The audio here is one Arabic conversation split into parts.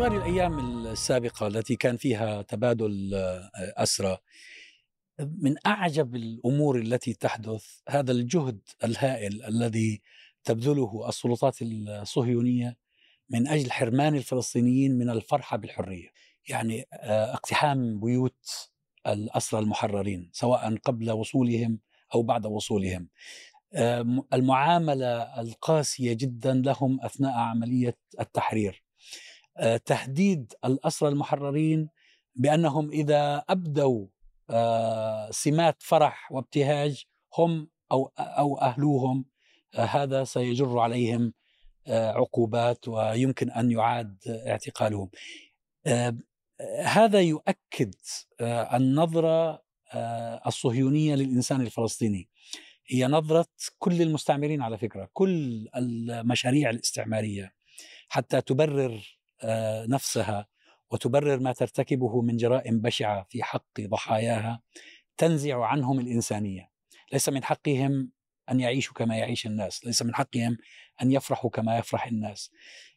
طوال الأيام السابقة التي كان فيها تبادل أسرى من أعجب الأمور التي تحدث هذا الجهد الهائل الذي تبذله السلطات الصهيونية من أجل حرمان الفلسطينيين من الفرحة بالحرية. يعني اقتحام بيوت الأسرى المحررين سواء قبل وصولهم أو بعد وصولهم. المعاملة القاسية جدا لهم أثناء عملية التحرير. تهديد الأسرى المحررين بأنهم إذا أبدوا سمات فرح وابتهاج هم أو أو أهلوهم هذا سيجر عليهم عقوبات ويمكن أن يعاد اعتقالهم. هذا يؤكد النظرة الصهيونية للإنسان الفلسطيني. هي نظرة كل المستعمرين على فكرة كل المشاريع الاستعمارية حتى تبرر نفسها وتبرر ما ترتكبه من جرائم بشعة في حق ضحاياها تنزع عنهم الإنسانية. ليس من حقهم أن يعيشوا كما يعيش الناس ليس من حقهم أن يفرحوا كما يفرح الناس.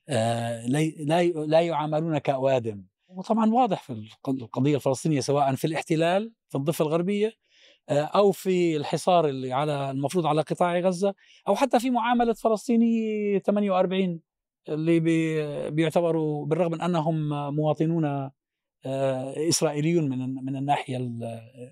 لا لا يعاملون كأوادم. وطبعا واضح في القضية الفلسطينية سواء في الاحتلال في الضفة الغربية أو في الحصار اللي على المفروض على قطاع غزة أو حتى في معاملة فلسطيني 48 اللي بيعتبروا بالرغم من أنهم مواطنون إسرائيليون من من الناحية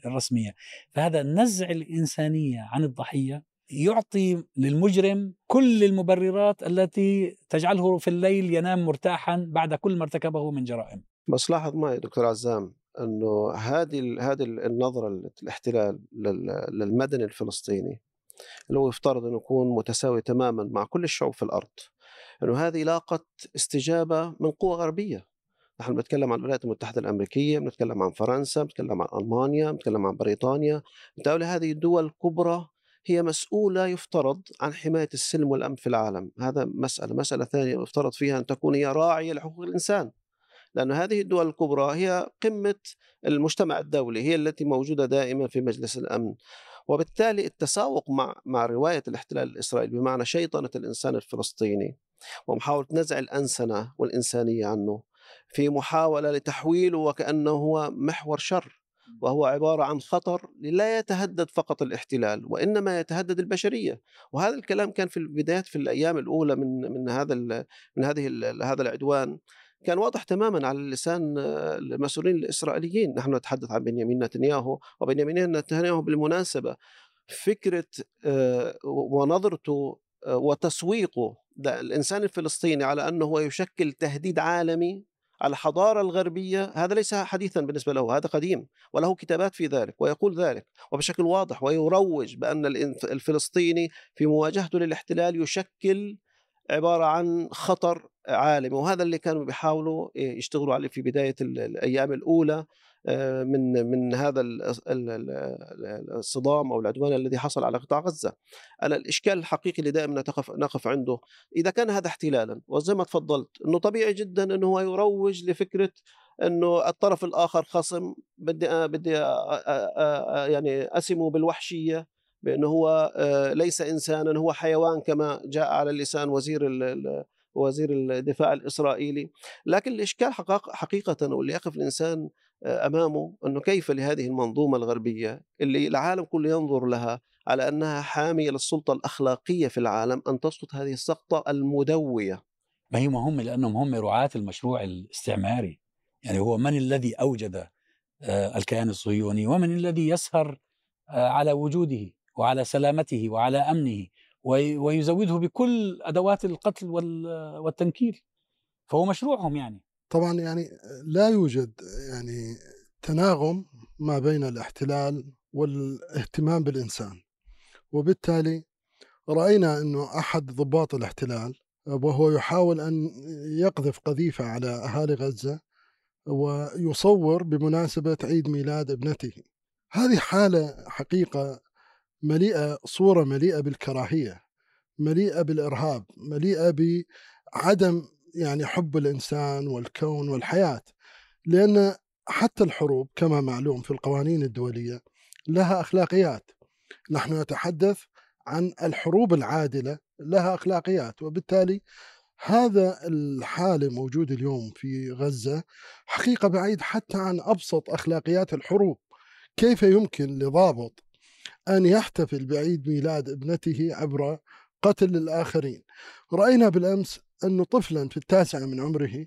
الرسمية. فهذا نزع الإنسانية عن الضحية يعطي للمجرم كل المبررات التي تجعله في الليل ينام مرتاحا بعد كل ما ارتكبه من جرائم. بس لاحظ معي دكتور عزام إنه هذه هذه النظرة الاحتلال للمدني الفلسطيني اللي هو يفترض إنه يكون متساوي تماما مع كل الشعوب في الأرض أنه هذه لاقت استجابة من قوى غربية. نحن بنتكلم عن الولايات المتحدة الأمريكية بنتكلم عن فرنسا بنتكلم عن ألمانيا بنتكلم عن بريطانيا. بالتالي هذه الدول الكبرى هي مسؤولة يفترض عن حماية السلم والأمن في العالم. هذا مسألة مسألة ثانية يفترض فيها أن تكون هي راعية لحقوق الإنسان. لأن هذه الدول الكبرى هي قمة المجتمع الدولي هي التي موجودة دائما في مجلس الأمن. وبالتالي التساوق مع مع رواية الاحتلال الإسرائيلي بمعنى شيطنة الإنسان الفلسطيني ومحاولة نزع الأنسنة والإنسانية عنه في محاولة لتحويله وكأنه هو محور شر وهو عبارة عن خطر لا يتهدد فقط الاحتلال وإنما يتهدد البشرية. وهذا الكلام كان في البدايات في الأيام الأولى من من هذا من هذه هذا العدوان. كان واضح تماما على لسان المسؤولين الإسرائيليين، نحن نتحدث عن بنيامين نتنياهو وبنيامين نتنياهو بالمناسبة. فكرة ونظرته وتسويقه الإنسان الفلسطيني على أنه هو يشكل تهديد عالمي على الحضارة الغربية هذا ليس حديثا بالنسبة له هذا قديم وله كتابات في ذلك ويقول ذلك وبشكل واضح ويروج بأن الفلسطيني في مواجهته للاحتلال يشكل عبارة عن خطر عالمي وهذا اللي كانوا بيحاولوا يشتغلوا عليه في بداية الأيام الأولى آه، من من هذا الصدام أو العدوان الذي حصل على قطاع غزة. أنا الإشكال الحقيقي اللي دائما نقف نقف عنده إذا كان هذا احتلالا وزي ما تفضلت إنه طبيعي جدا إنه هو يروج لفكرة إنه الطرف الآخر خصم بدي بدي يعني أسمه بالوحشية بأنه هو آه، ليس انسانا هو حيوان كما جاء على لسان وزير وزير الدفاع الإسرائيلي. لكن الإشكال حقيقة واللي يقف الإنسان آه، أمامه أنه كيف لهذه المنظومة الغربية اللي العالم كله ينظر لها على أنها حامية للسلطة الأخلاقية في العالم أن تسقط هذه السقطة المدوية. ما هي مهمة لأنهم هم رعاة المشروع الاستعماري. يعني هو من الذي أوجد آه، الكيان الصهيوني؟ ومن الذي يسهر على وجوده؟ وعلى سلامته وعلى أمنه ويزوده بكل أدوات القتل والتنكيل فهو مشروعهم يعني. طبعا يعني لا يوجد يعني تناغم ما بين الاحتلال والاهتمام بالإنسان. وبالتالي رأينا إنه أحد ضباط الاحتلال وهو يحاول أن يقذف قذيفة على أهالي غزة ويصور بمناسبة عيد ميلاد ابنته. هذه حالة حقيقة مليئة صورة مليئة بالكراهية مليئة بالإرهاب مليئة بعدم يعني حب الإنسان والكون والحياة لأن حتى الحروب كما معلوم في القوانين الدولية لها أخلاقيات. نحن نتحدث عن الحروب العادلة لها أخلاقيات وبالتالي هذا الحالة موجود اليوم في غزة حقيقة بعيد حتى عن أبسط أخلاقيات الحروب. كيف يمكن لضابط أن يحتفل بعيد ميلاد ابنته عبر قتل الآخرين. رأينا بالأمس أن طفلا في التاسعة من عمره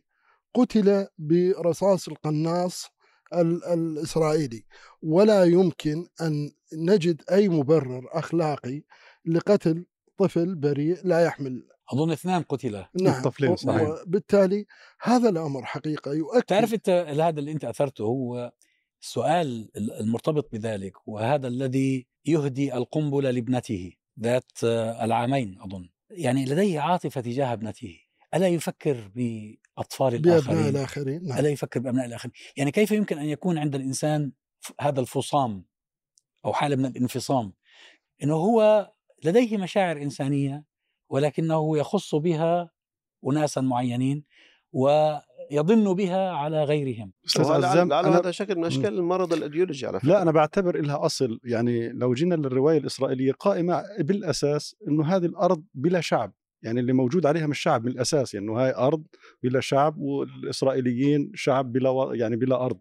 قتل برصاص القناص الإسرائيلي. ولا يمكن أن نجد أي مبرر أخلاقي لقتل طفل بريء لا يحمل. أظن اثنان قتلا نعم الطفلين صحيح. وبالتالي هذا الأمر حقيقة يؤكد تعرف أنت هذا اللي أنت أثرته هو السؤال المرتبط بذلك وهذا الذي يهدي القنبلة لابنته ذات العامين أظن. يعني لديه عاطفة تجاه ابنته. ألا يفكر بأطفال الآخرين؟ الآخرين نعم. ألا يفكر بأبناء الآخرين؟ يعني كيف يمكن أن يكون عند الإنسان هذا الفصام أو حالة من الانفصام؟ إنه هو لديه مشاعر إنسانية ولكنه يخص بها اناسا معينين ويضن بها على غيرهم. أستاذ عزام أنا هذا شكل من أشكال المرض الايديولوجي على فكرة. لا أنا بعتبر لها أصل. يعني لو جينا للرواية الإسرائيلية قائمة بالأساس إنه هذه الأرض بلا شعب. يعني اللي موجود عليها مش شعب من الاساس يعني إنه هاي أرض بلا شعب والإسرائيليين شعب بلا و- يعني بلا أرض.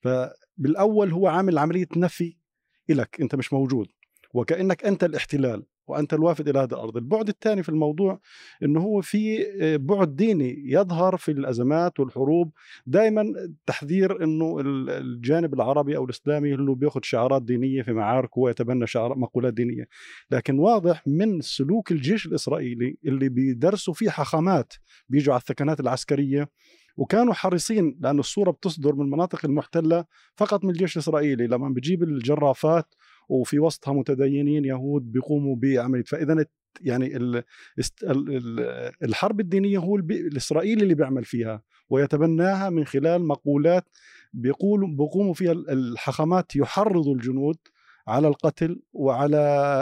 فبالأول هو عامل عملية نفي إلك أنت مش موجود. وكأنك أنت الاحتلال. وأنت الوافد إلى هذه الأرض، البعد الثاني في الموضوع إنه هو في آه، بعد ديني يظهر في الأزمات والحروب. دائما تحذير إنه ال- الجانب العربي أو الإسلامي اللي بياخذ شعارات دينية في معارك ويتبنى شعار مقولات دينية، لكن واضح من سلوك الجيش الإسرائيلي اللي بيدرسوا فيه حاخامات بيجوا على الثكنات العسكرية وكانوا حريصين لأن الصورة بتصدر من المناطق المحتلة فقط من الجيش الإسرائيلي. لما بيجيب الجرافات وفي وسطها متدينين يهود بيقوموا بعملية فإذا الت- يعني الحرب الدينية هو الإسرائيلي اللي بيعمل فيها ويتبناها من خلال مقولات بيقوموا فيها ال- الحاخامات يحرضوا الجنود على القتل وعلى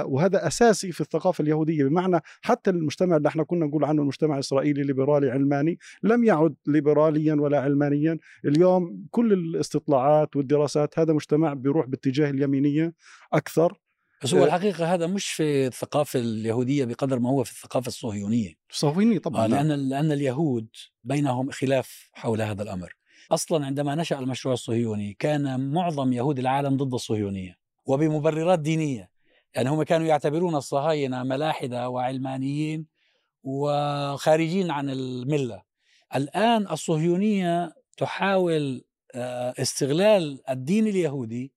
وهذا أساسي في الثقافة اليهودية. بمعنى حتى المجتمع اللي إحنا كنا نقول عنه المجتمع الإسرائيلي ليبرالي علماني لم يعد ليبراليا ولا علمانيا. اليوم كل الاستطلاعات والدراسات هذا مجتمع بيروح باتجاه اليمينية أكثر. بس هو آه. الحقيقة هذا مش في الثقافة اليهودية بقدر ما هو في الثقافة الصهيونية. صهيوني طبعا آه، نعم. لأن لأن اليهود بينهم خلاف حول هذا الأمر. أصلا عندما نشأ المشروع الصهيوني كان معظم يهود العالم ضد الصهيونية. وبمبررات دينية. يعني هم كانوا يعتبرون الصهاينة ملاحدة وعلمانيين وخارجين عن الملة. الآن الصهيونية تحاول آه، استغلال الدين اليهودي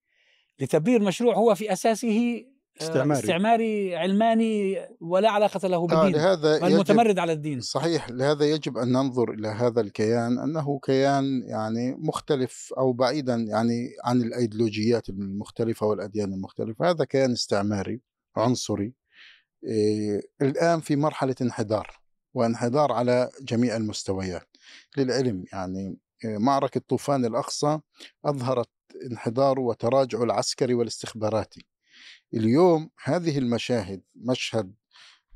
لتبرير مشروع هو في أساسه آه، استعماري. استعماري علماني ولا علاقة له آه بالدين لهذا بل يجب متمرد على الدين. صحيح لهذا يجب أن ننظر إلى هذا الكيان أنه كيان يعني مختلف أو بعيدا يعني عن الأيديولوجيات المختلفة والأديان المختلفة. هذا كيان استعماري عنصري إيه الآن في مرحلة انحدار وانحدار على جميع المستويات. للعلم يعني إيه، معركة طوفان الأقصى أظهرت انحداره وتراجعه العسكري والاستخباراتي. اليوم هذه المشاهد مشهد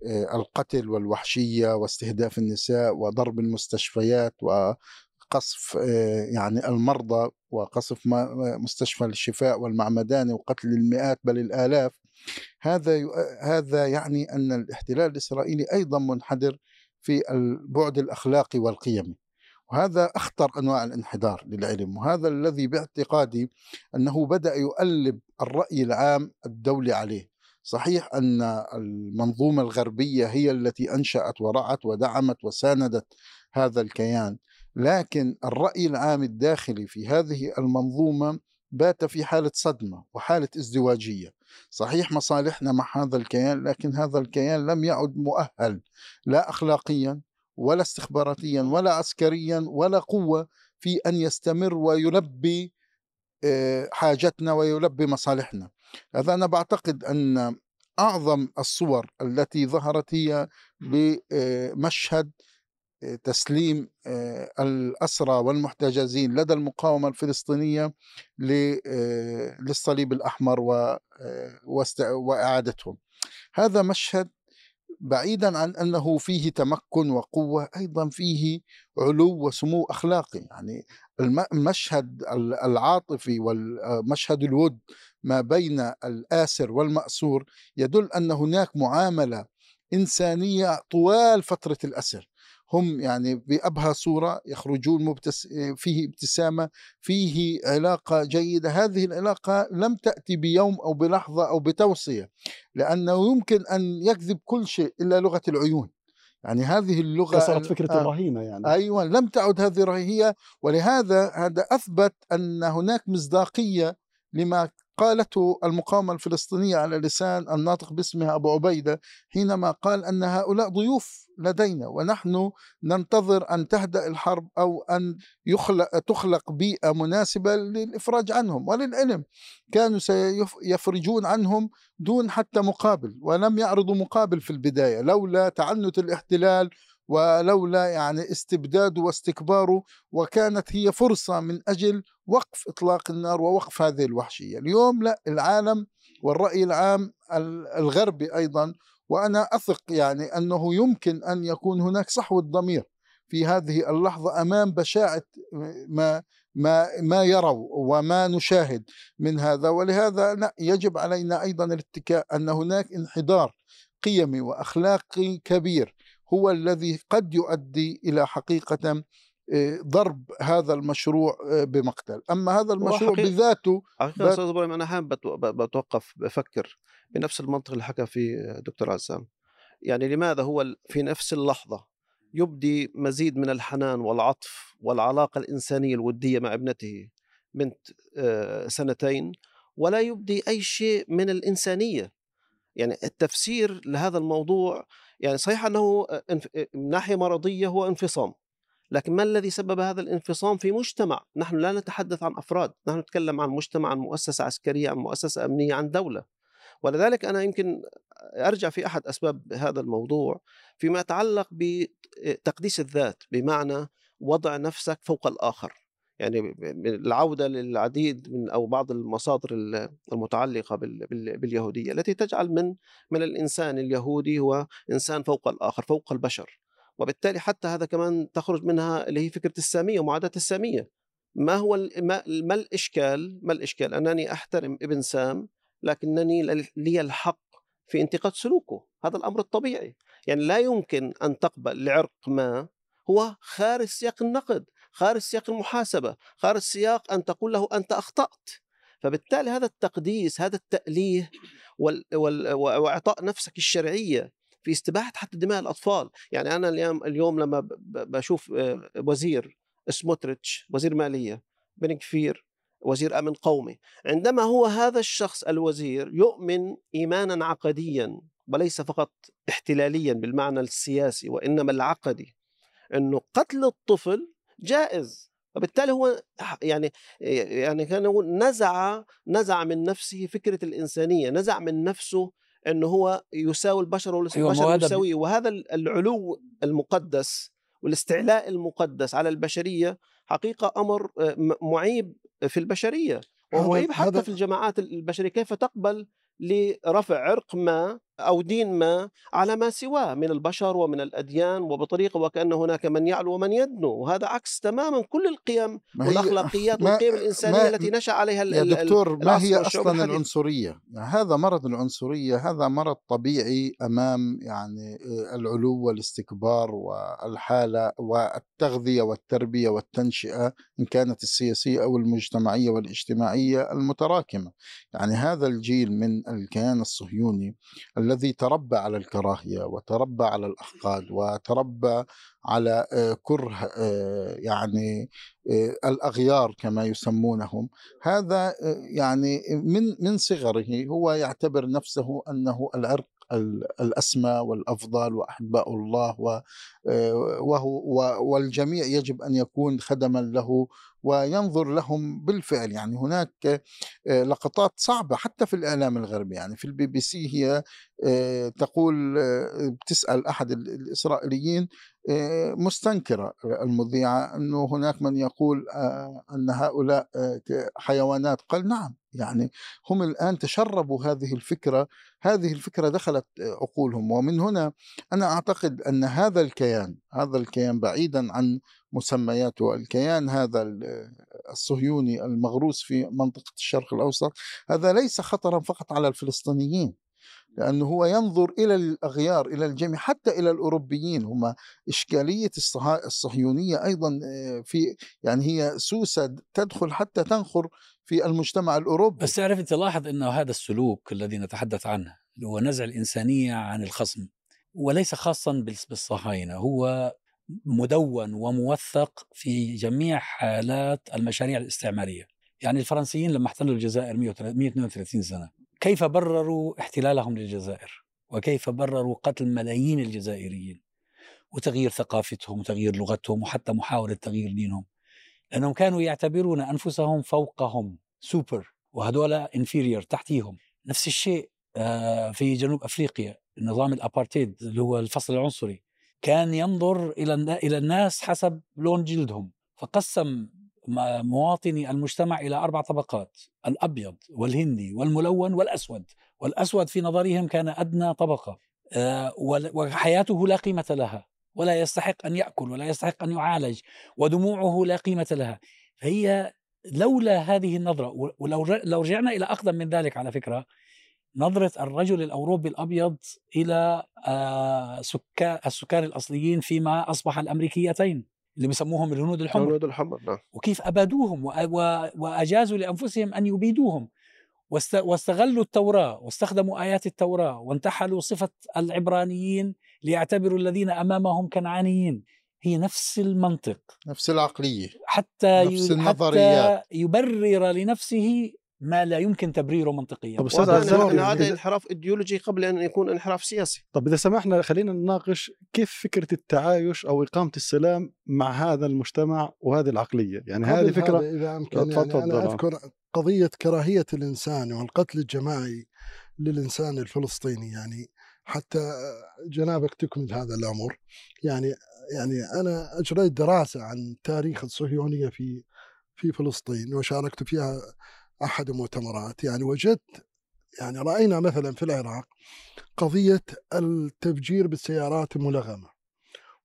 آه، القتل والوحشية واستهداف النساء وضرب المستشفيات وقصف آه، يعني المرضى وقصف ما- مستشفى الشفاء والمعمداني وقتل المئات بل الآلاف هذا هذا يعني أن الاحتلال الإسرائيلي أيضا منحدر في البعد الأخلاقي والقيمي. وهذا أخطر أنواع الانحدار للعلم وهذا الذي باعتقادي أنه بدأ يؤلب الرأي العام الدولي عليه. صحيح أن المنظومة الغربية هي التي أنشأت ورعت ودعمت وساندت هذا الكيان لكن الرأي العام الداخلي في هذه المنظومة بات في حالة صدمة وحالة ازدواجية. صحيح مصالحنا مع هذا الكيان لكن هذا الكيان لم يعد مؤهل لا أخلاقيا ولا استخباراتيا ولا عسكريا ولا قوة في أن يستمر ويلبي حاجتنا ويلبي مصالحنا. هذا أنا بعتقد أن أعظم الصور التي ظهرت هي بمشهد آه، تسليم آه، الأسرى والمحتجزين لدى المقاومة الفلسطينية آه، للصليب الأحمر آه، وإعادتهم. هذا مشهد بعيدا عن أنه فيه تمكن وقوة أيضا فيه علو وسمو أخلاقي. يعني الم- المشهد ال- العاطفي والمشهد الود ما بين الآسر والمأسور يدل أن هناك معاملة إنسانية طوال فترة الأسر. هم يعني بأبهى صورة يخرجون مبتس فيه ابتسامة فيه علاقة جيدة. هذه العلاقة لم تأتي بيوم أو بلحظة أو بتوصية لأنه يمكن أن يكذب كل شيء إلا لغة العيون. يعني هذه اللغة كسرت فكرة آه. الرهينة يعني. أيوه لم تعد هذه رهية ولهذا هذا أثبت أن هناك مصداقية لما قالته المقاومة الفلسطينية على لسان الناطق باسمها أبو عبيدة حينما قال أن هؤلاء ضيوف لدينا ونحن ننتظر أن تهدأ الحرب أو أن يخلق تخلق بيئة مناسبة للإفراج عنهم وللعلم كانوا سيفرجون عنهم دون حتى مقابل ولم يعرضوا مقابل في البداية لولا تعنت الاحتلال ولولا يعني استبداده واستكباره وكانت هي فرصة من أجل وقف إطلاق النار ووقف هذه الوحشية. اليوم لا العالم والرأي العام الغربي أيضا وأنا أثق يعني أنه يمكن أن يكون هناك صحوة ضمير في هذه اللحظة أمام بشاعة ما ما ما يروا وما نشاهد من هذا. ولهذا لا يجب علينا أيضا الاتكاء أن هناك انحدار قيمي وأخلاقي كبير. هو الذي قد يؤدي إلى حقيقة آه، ضرب هذا المشروع آه، بمقتل. أما هذا المشروع حقيقة- بذاته حقيقة أستاذ إبراهيم أنا حابب بتوقف بفكر بنفس المنطق اللي حكى فيه دكتور عزام. يعني لماذا هو في نفس اللحظة يبدي مزيد من الحنان والعطف والعلاقة الإنسانية الودية مع ابنته بنت آه، سنتين ولا يبدي أي شيء من الإنسانية؟ يعني التفسير لهذا الموضوع يعني صحيح أنه انف- من ناحية مرضية هو انفصام لكن ما الذي سبب هذا الانفصام في مجتمع؟ نحن لا نتحدث عن أفراد نحن نتكلم عن مجتمع عن مؤسسة عسكرية عن مؤسسة أمنية عن دولة. ولذلك أنا يمكن أرجع في أحد أسباب هذا الموضوع فيما يتعلق بتقديس الذات بمعنى وضع نفسك فوق الآخر. يعني العودة للعديد من أو بعض المصادر ال- المتعلقة بال- بال- باليهودية التي تجعل من من الإنسان اليهودي هو إنسان فوق الآخر فوق البشر. وبالتالي حتى هذا كمان تخرج منها اللي هي فكرة السامية ومعاداة السامية. ما هو ما, ما الإشكال ما الإشكال؟ أنني أحترم ابن سام لكنني لي الحق في انتقاد سلوكه. هذا الأمر الطبيعي. يعني لا يمكن أن تقبل لعرق ما هو خارج سياق النقد. خارج سياق المحاسبة خارج سياق أن تقول له أنت أخطأت. فبالتالي هذا التقديس هذا التأليه وإعطاء نفسك الشرعية في استباحة حتى دماء الأطفال، يعني أنا اليوم لما بشوف آه، وزير سموتريتش وزير مالية بن كفير وزير أمن قومي، عندما هو هذا الشخص الوزير يؤمن إيمانا عقديا وليس فقط احتلاليا بالمعنى السياسي وإنما العقدي إنه قتل الطفل جائز. وبالتالي هو يعني يعني كان نزع نزع من نفسه فكرة الإنسانية، نزع من نفسه إنه هو يساوي البشر والبشر أيوة، يساويه. وهذا العلو المقدس والاستعلاء المقدس على البشرية حقيقة أمر آه، م- معيب في البشرية. ومعيب حتى في الجماعات البشرية. كيف تقبل لرفع عرق ما أو دين ما على ما سواه من البشر ومن الأديان وبطريقة وكأن هناك من يعلو ومن يدنو وهذا عكس تماما كل القيم ما- والقيم الإنسانية ما- التي نشأ عليها يا دكتور ما هي الحديثة. العنصرية؟ يعني هذا مرض العنصرية هذا مرض طبيعي أمام يعني آه، العلو والاستكبار والحالة والتغذية والتربية والتنشئة إن كانت السياسية أو المجتمعية والاجتماعية المتراكمة. يعني هذا الجيل من الكيان الصهيوني الذي تربى على الكراهية وتربى على الأحقاد وتربى على آه، كره آه، يعني آه، الأغيار كما يسمونهم. هذا يعني من من صغره هو يعتبر نفسه أنه العرق ال- الاسمى والافضل وأحباء الله آه، وهو والجميع يجب أن يكون خدما له وينظر لهم بالفعل. يعني هناك آه، لقطات صعبة حتى في الإعلام الغربي. يعني في البي بي سي هي آه، تقول آه، بتسأل أحد ال- الإسرائيليين آه، مستنكرة المذيعة أنه هناك من يقول أن هؤلاء حيوانات. قال نعم يعني هم الآن تشربوا هذه الفكرة هذه الفكرة دخلت آه، عقولهم. ومن هنا أنا أعتقد أن هذا الكيان هذا الكيان بعيدا عن مسمياته الكيان هذا ال- الصهيوني المغروس في منطقة الشرق الأوسط هذا ليس خطرا فقط على الفلسطينيين. لأنه هو ينظر إلى الأغيار إلى الجميع حتى إلى الأوروبيين. هم إشكالية الصهيونية أيضا آه، في يعني هي سوسة تدخل حتى تنخر في المجتمع الأوروبي. بس تعرف أنت لاحظ إنه هذا السلوك الذي نتحدث عنه هو نزع الإنسانية عن الخصم وليس خاصا بالص- بالصهاينة هو مدون وموثق في جميع حالات المشاريع الاستعمارية. يعني الفرنسيين لما احتلوا الجزائر 132 سنة كيف برروا احتلالهم للجزائر؟ وكيف برروا قتل ملايين الجزائريين؟ وتغيير ثقافتهم وتغيير لغتهم وحتى محاولة تغيير دينهم. لأنهم كانوا يعتبرون أنفسهم فوقهم سوبر وهذول inferior تحتيهم. نفس الشيء آه، في جنوب أفريقيا نظام الأبارتيد اللي هو الفصل العنصري كان ينظر إلى الناس حسب لون جلدهم. فقسم مواطني المجتمع إلى أربع طبقات الأبيض والهندي والملون والأسود والأسود في نظرهم كان أدنى طبقة آه، وحياته لا قيمة لها ولا يستحق أن يأكل ولا يستحق أن يعالج ودموعه لا قيمة لها. فهي لولا هذه النظرة ولو لو رجعنا إلى أقدم من ذلك على فكرة نظرة الرجل الأوروبي الأبيض إلى آه، سكان السكان الأصليين فيما أصبح الأمريكيتين. اللي بيسموهم الهنود الحمر. الهنود الحمر نعم. وكيف أبادوهم وأجازوا لأنفسهم أن يبيدوهم. واست- واستغلوا التوراة واستخدموا آيات التوراة وانتحلوا صفة العبرانيين ليعتبروا الذين أمامهم كنعانيين. هي نفس المنطق. نفس العقلية. حتى نفس ي- النظريات. حتى يبرر لنفسه ما لا يمكن تبريره منطقيا. طب يعني هذا انحراف ايديولوجي قبل أن يكون انحراف سياسي. طب إذا سمحنا خلينا نناقش كيف فكرة التعايش أو إقامة السلام مع هذا المجتمع وهذه العقلية؟ يعني هذه فكره هذا إذا أمكن يعني طبعاً. أذكر قضية كراهية الإنسان والقتل الجماعي للإنسان الفلسطيني. يعني حتى جنابك تكمل هذا الأمر. يعني يعني أنا أجريت دراسة عن تاريخ الصهيونية في في فلسطين وشاركت فيها أحد المؤتمرات. يعني وجدت يعني رأينا مثلا في العراق قضية التفجير بالسيارات الملغمة.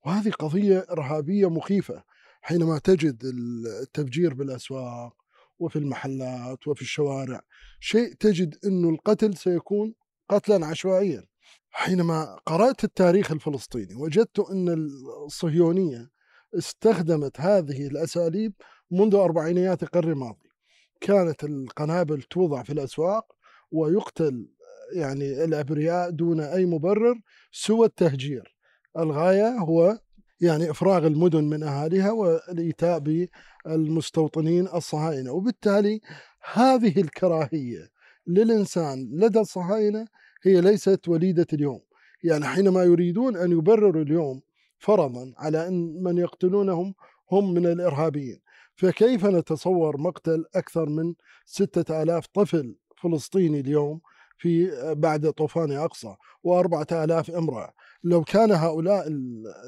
وهذه قضية إرهابية مخيفة حينما تجد التفجير بالأسواق وفي المحلات وفي الشوارع شيء تجد أنه القتل سيكون قتلا عشوائيا. حينما قرأت التاريخ الفلسطيني وجدت أن الصهيونية استخدمت هذه الأساليب منذ أربعينيات القرن الماضي. كانت القنابل توضع في الأسواق ويقتل يعني الأبرياء دون أي مبرر سوى التهجير. الغاية هو يعني إفراغ المدن من أهاليها والإيتاء بالمستوطنين الصهاينة. وبالتالي هذه الكراهية للإنسان لدى الصهاينة هي ليست وليدة اليوم. يعني حينما يريدون أن يبرروا اليوم فرضا على أن من يقتلونهم هم من الإرهابيين. فكيف نتصور مقتل أكثر من ستة آلاف طفل فلسطيني اليوم في بعد طوفان أقصى وأربعة آلاف امرأة؟ لو كان هؤلاء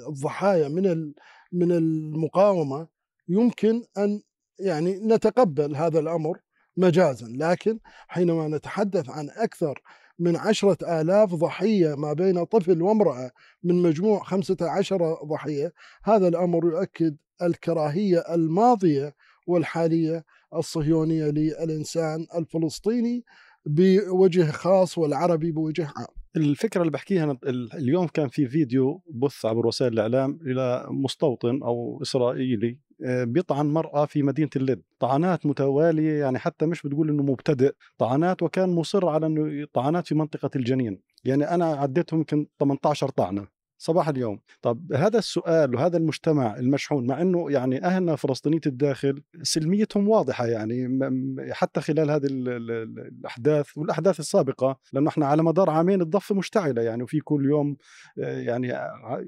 الضحايا من من المقاومة يمكن أن يعني نتقبل هذا الأمر مجازا لكن حينما نتحدث عن أكثر من عشرة آلاف ضحية ما بين طفل وامرأة من مجموع خمسة عشر ضحية. هذا الأمر يؤكد الكراهية الماضية والحالية الصهيونية للإنسان الفلسطيني بوجه خاص والعربي بوجه عام. الفكرة اللي بحكيها اليوم كان في فيديو بث عبر وسائل الإعلام إلى مستوطن أو إسرائيلي آه، بيطعن مرأة في مدينة اللد طعنات متوالية يعني حتى مش بتقول إنه مبتدئ. طعنات وكان مصر على إنه طعنات في منطقة الجنين. يعني أنا عديتهم يمكن 18 طعنة. صباح اليوم. طب هذا السؤال وهذا المجتمع المشحون مع إنه يعني أهلنا فلسطينية الداخل سلميتهم واضحة يعني حتى خلال هذه ال- ال- ال- الأحداث والأحداث السابقة لأنه إحنا على مدار عامين الضفة مشتعلة يعني وفي كل يوم آه، يعني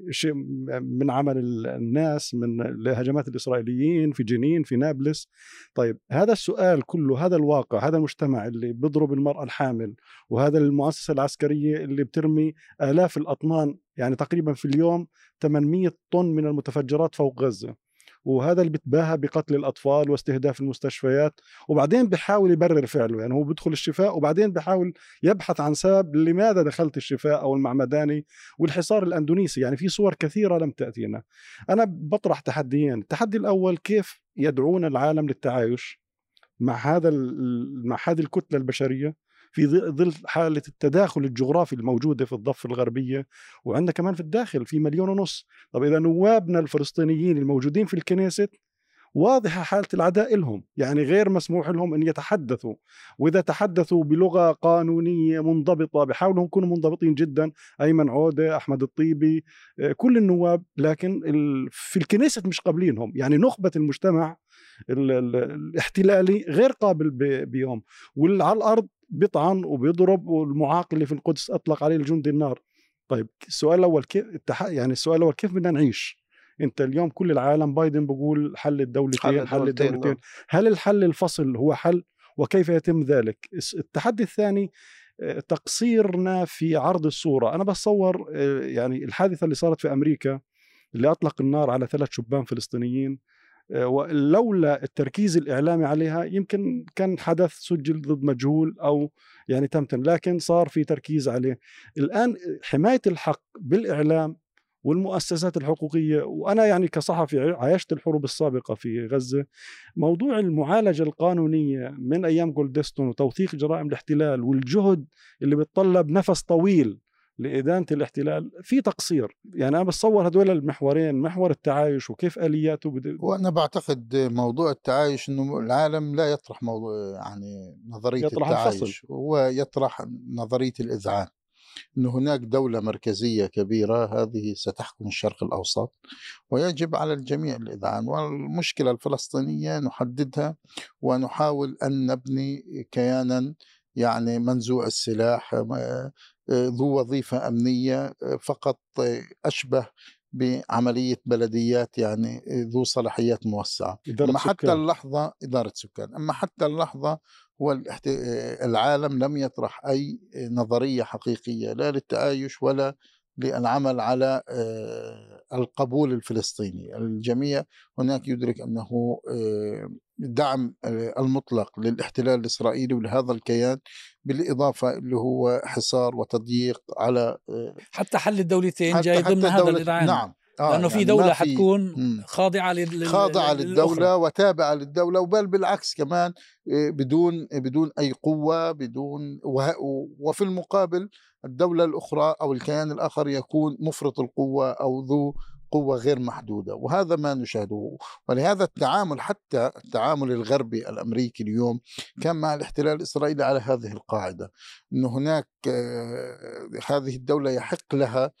شيء من عمل ال- الناس من الهجمات الإسرائيليين في جنين في نابلس. طيب هذا السؤال كله هذا الواقع هذا المجتمع اللي بيضرب المرأة الحامل وهذا المؤسسة العسكرية اللي بترمي آلاف الأطنان يعني تقريبا في اليوم 800 طن من المتفجرات فوق غزة. وهذا اللي بتباهى بقتل الأطفال واستهداف المستشفيات. وبعدين بحاول يبرر فعله يعني هو بيدخل الشفاء وبعدين بحاول يبحث عن سبب لماذا دخلت الشفاء أو المعمداني والحصار الأندونيسي. يعني في صور كثيرة لم تأتينا. أنا بطرح تحديين. التحدي الأول كيف يدعون العالم للتعايش مع هذا مع هذه الكتلة البشرية؟ في ظل حالة التداخل الجغرافي الموجودة في الضفة الغربية وعندنا كمان في الداخل في مليون ونص. طب إذا نوابنا الفلسطينيين الموجودين في الكنيست واضحة حالة العداء لهم يعني غير مسموح لهم أن يتحدثوا. وإذا تحدثوا بلغة قانونية منضبطة بيحاولوا يكونوا منضبطين جدا أيمن عودة أحمد الطيبي آه، كل النواب لكن في الكنيست مش قابلينهم. يعني نخبة المجتمع ال- ال- الاحتلالي غير قابل بيهم. واللي على الأرض بيطعن وبيضرب والمعاق اللي في القدس أطلق عليه الجندي النار. طيب السؤال الأول كيف التح... يعني السؤال الأول كيف بدنا نعيش؟ أنت اليوم كل العالم بايدن بقول حل الدولتين حل الدولتين، نعم. هل الحل الفصل هو حل وكيف يتم ذلك؟ التحدي الثاني آه، تقصيرنا في عرض الصورة. أنا بتصور آه، يعني الحادثة اللي صارت في أمريكا اللي أطلق النار على ثلاث شبان فلسطينيين آه، ولولا التركيز الإعلامي عليها يمكن كان حدث سجل ضد مجهول أو يعني تمتن لكن صار في تركيز عليه. الآن حماية الحق بالإعلام والمؤسسات الحقوقية وأنا يعني كصحفي عايشت الحروب السابقة في غزة موضوع المعالجة القانونية من أيام جولدستون وتوثيق جرائم الاحتلال والجهد اللي بيتطلب نفس طويل لإدانة الاحتلال في تقصير. يعني أنا بتصور هدول المحورين محور التعايش وكيف آلياته بد... وأنا بعتقد موضوع التعايش إنه العالم لا يطرح موضوع يعني نظرية يطرح التعايش الفصل. هو يطرح نظرية الاذعان إنه هناك دولة مركزية كبيرة هذه ستحكم الشرق الأوسط ويجب على الجميع الاذعان والمشكلة الفلسطينية نحددها ونحاول أن نبني كيانا يعني منزوع السلاح ذو وظيفة أمنية آه، فقط آه، أشبه بعملية بلديات يعني آه، ذو صلاحيات موسعة إدارة أما حتى سكان. اللحظة إدارة سكان أما حتى اللحظة هو. العالم لم يطرح أي نظرية حقيقية لا للتآيش ولا للعمل على القبول الفلسطيني الجميع هناك يدرك أنه دعم آه، المطلق للاحتلال الإسرائيلي ولهذا الكيان بالإضافة اللي هو حصار وتضييق على آه، حتى حل الدولتين حتى جاي ضمن هذا الإذعان نعم آه، لأنه في يعني دولة ما في- حتكون مم. خاضعة لل... خاضعة للأخرى. للدولة وتابعة للدولة وبل بالعكس كمان إيه، بدون بدون أي قوة بدون وفي المقابل الدولة الأخرى أو الكيان الآخر يكون مفرط القوة أو ذو قوة غير محدودة وهذا ما نشاهده. ولهذا التعامل حتى التعامل الغربي الأمريكي اليوم كان مع الاحتلال الإسرائيلي على هذه القاعدة أن هناك آه، هذه الدولة يحق لها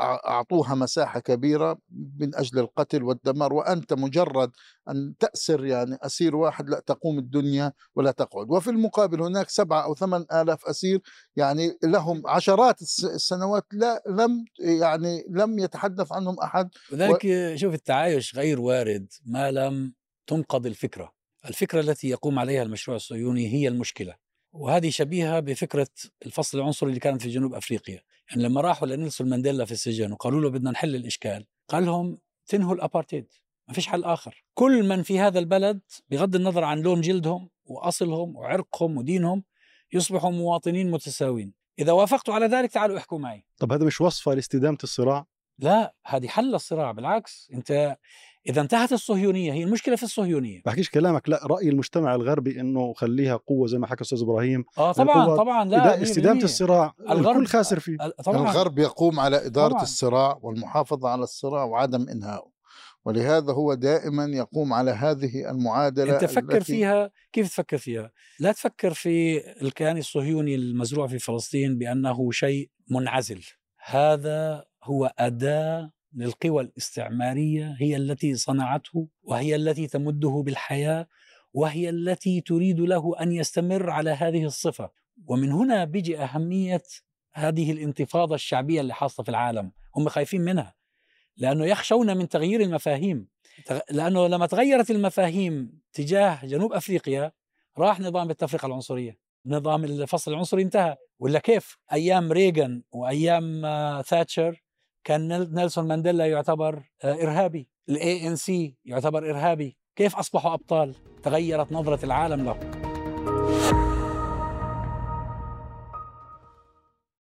أعطوها مساحة كبيرة من أجل القتل والدمار وأنت مجرد أن تأسر يعني أسير واحد لا تقوم الدنيا ولا تقعد. وفي المقابل هناك سبعة أو ثمان آلاف أسير يعني لهم عشرات الس- السنوات لا لم يعني لم يتحدث عنهم أحد. لذلك شوف التعايش غير وارد ما لم تنقض الفكرة. الفكرة التي يقوم عليها المشروع الصهيوني هي المشكلة وهذه شبيهة بفكرة الفصل العنصري اللي كانت في جنوب أفريقيا. يعني لما راحوا لنيلسون مانديلا في السجن وقالوا له بدنا نحل الإشكال قال لهم تنهوا الأبارتيد ما فيش حل آخر. كل من في هذا البلد بغض النظر عن لون جلدهم وأصلهم وعرقهم ودينهم يصبحوا مواطنين متساوين إذا وافقتوا على ذلك تعالوا احكوا معي. طب هذا مش وصفة لاستدامة الصراع؟ لا هذه حل الصراع بالعكس. أنت إذا انتهت الصهيونية هي المشكلة في الصهيونية. بحكيش كلامك لا رأي المجتمع الغربي إنه خليها قوة زي ما حكى أستاذ إبراهيم. آه طبعا طبعا لا 100%. الصراع الغرب- الكل خاسر فيه. طبعا. الغرب يقوم على إدارة طبعاً. الصراع والمحافظة على الصراع وعدم إنهائه. ولهذا هو دائما يقوم على هذه المعادلة أنت فكر التي- فيها؟ كيف تفكر فيها؟ لا تفكر في الكيان الصهيوني المزروع في فلسطين بأنه شيء منعزل. هذا هو أداة للقوى الاستعمارية هي التي صنعته وهي التي تمده بالحياة وهي التي تريد له أن يستمر على هذه الصفة. ومن هنا بيجي أهمية هذه الانتفاضة الشعبية اللي حاصلة في العالم. هم خايفين منها لأنه يخشون من تغيير المفاهيم. لأنه لما تغيرت المفاهيم تجاه جنوب أفريقيا راح نظام التفرقة العنصرية. نظام الفصل العنصري انتهى. ولا كيف؟ أيام ريغان وأيام آه، ثاتشر كان نيل- نيلسون مانديلا يعتبر آه، إرهابي. ال ANC يعتبر إرهابي. كيف أصبحوا أبطال؟ تغيرت نظرة العالم له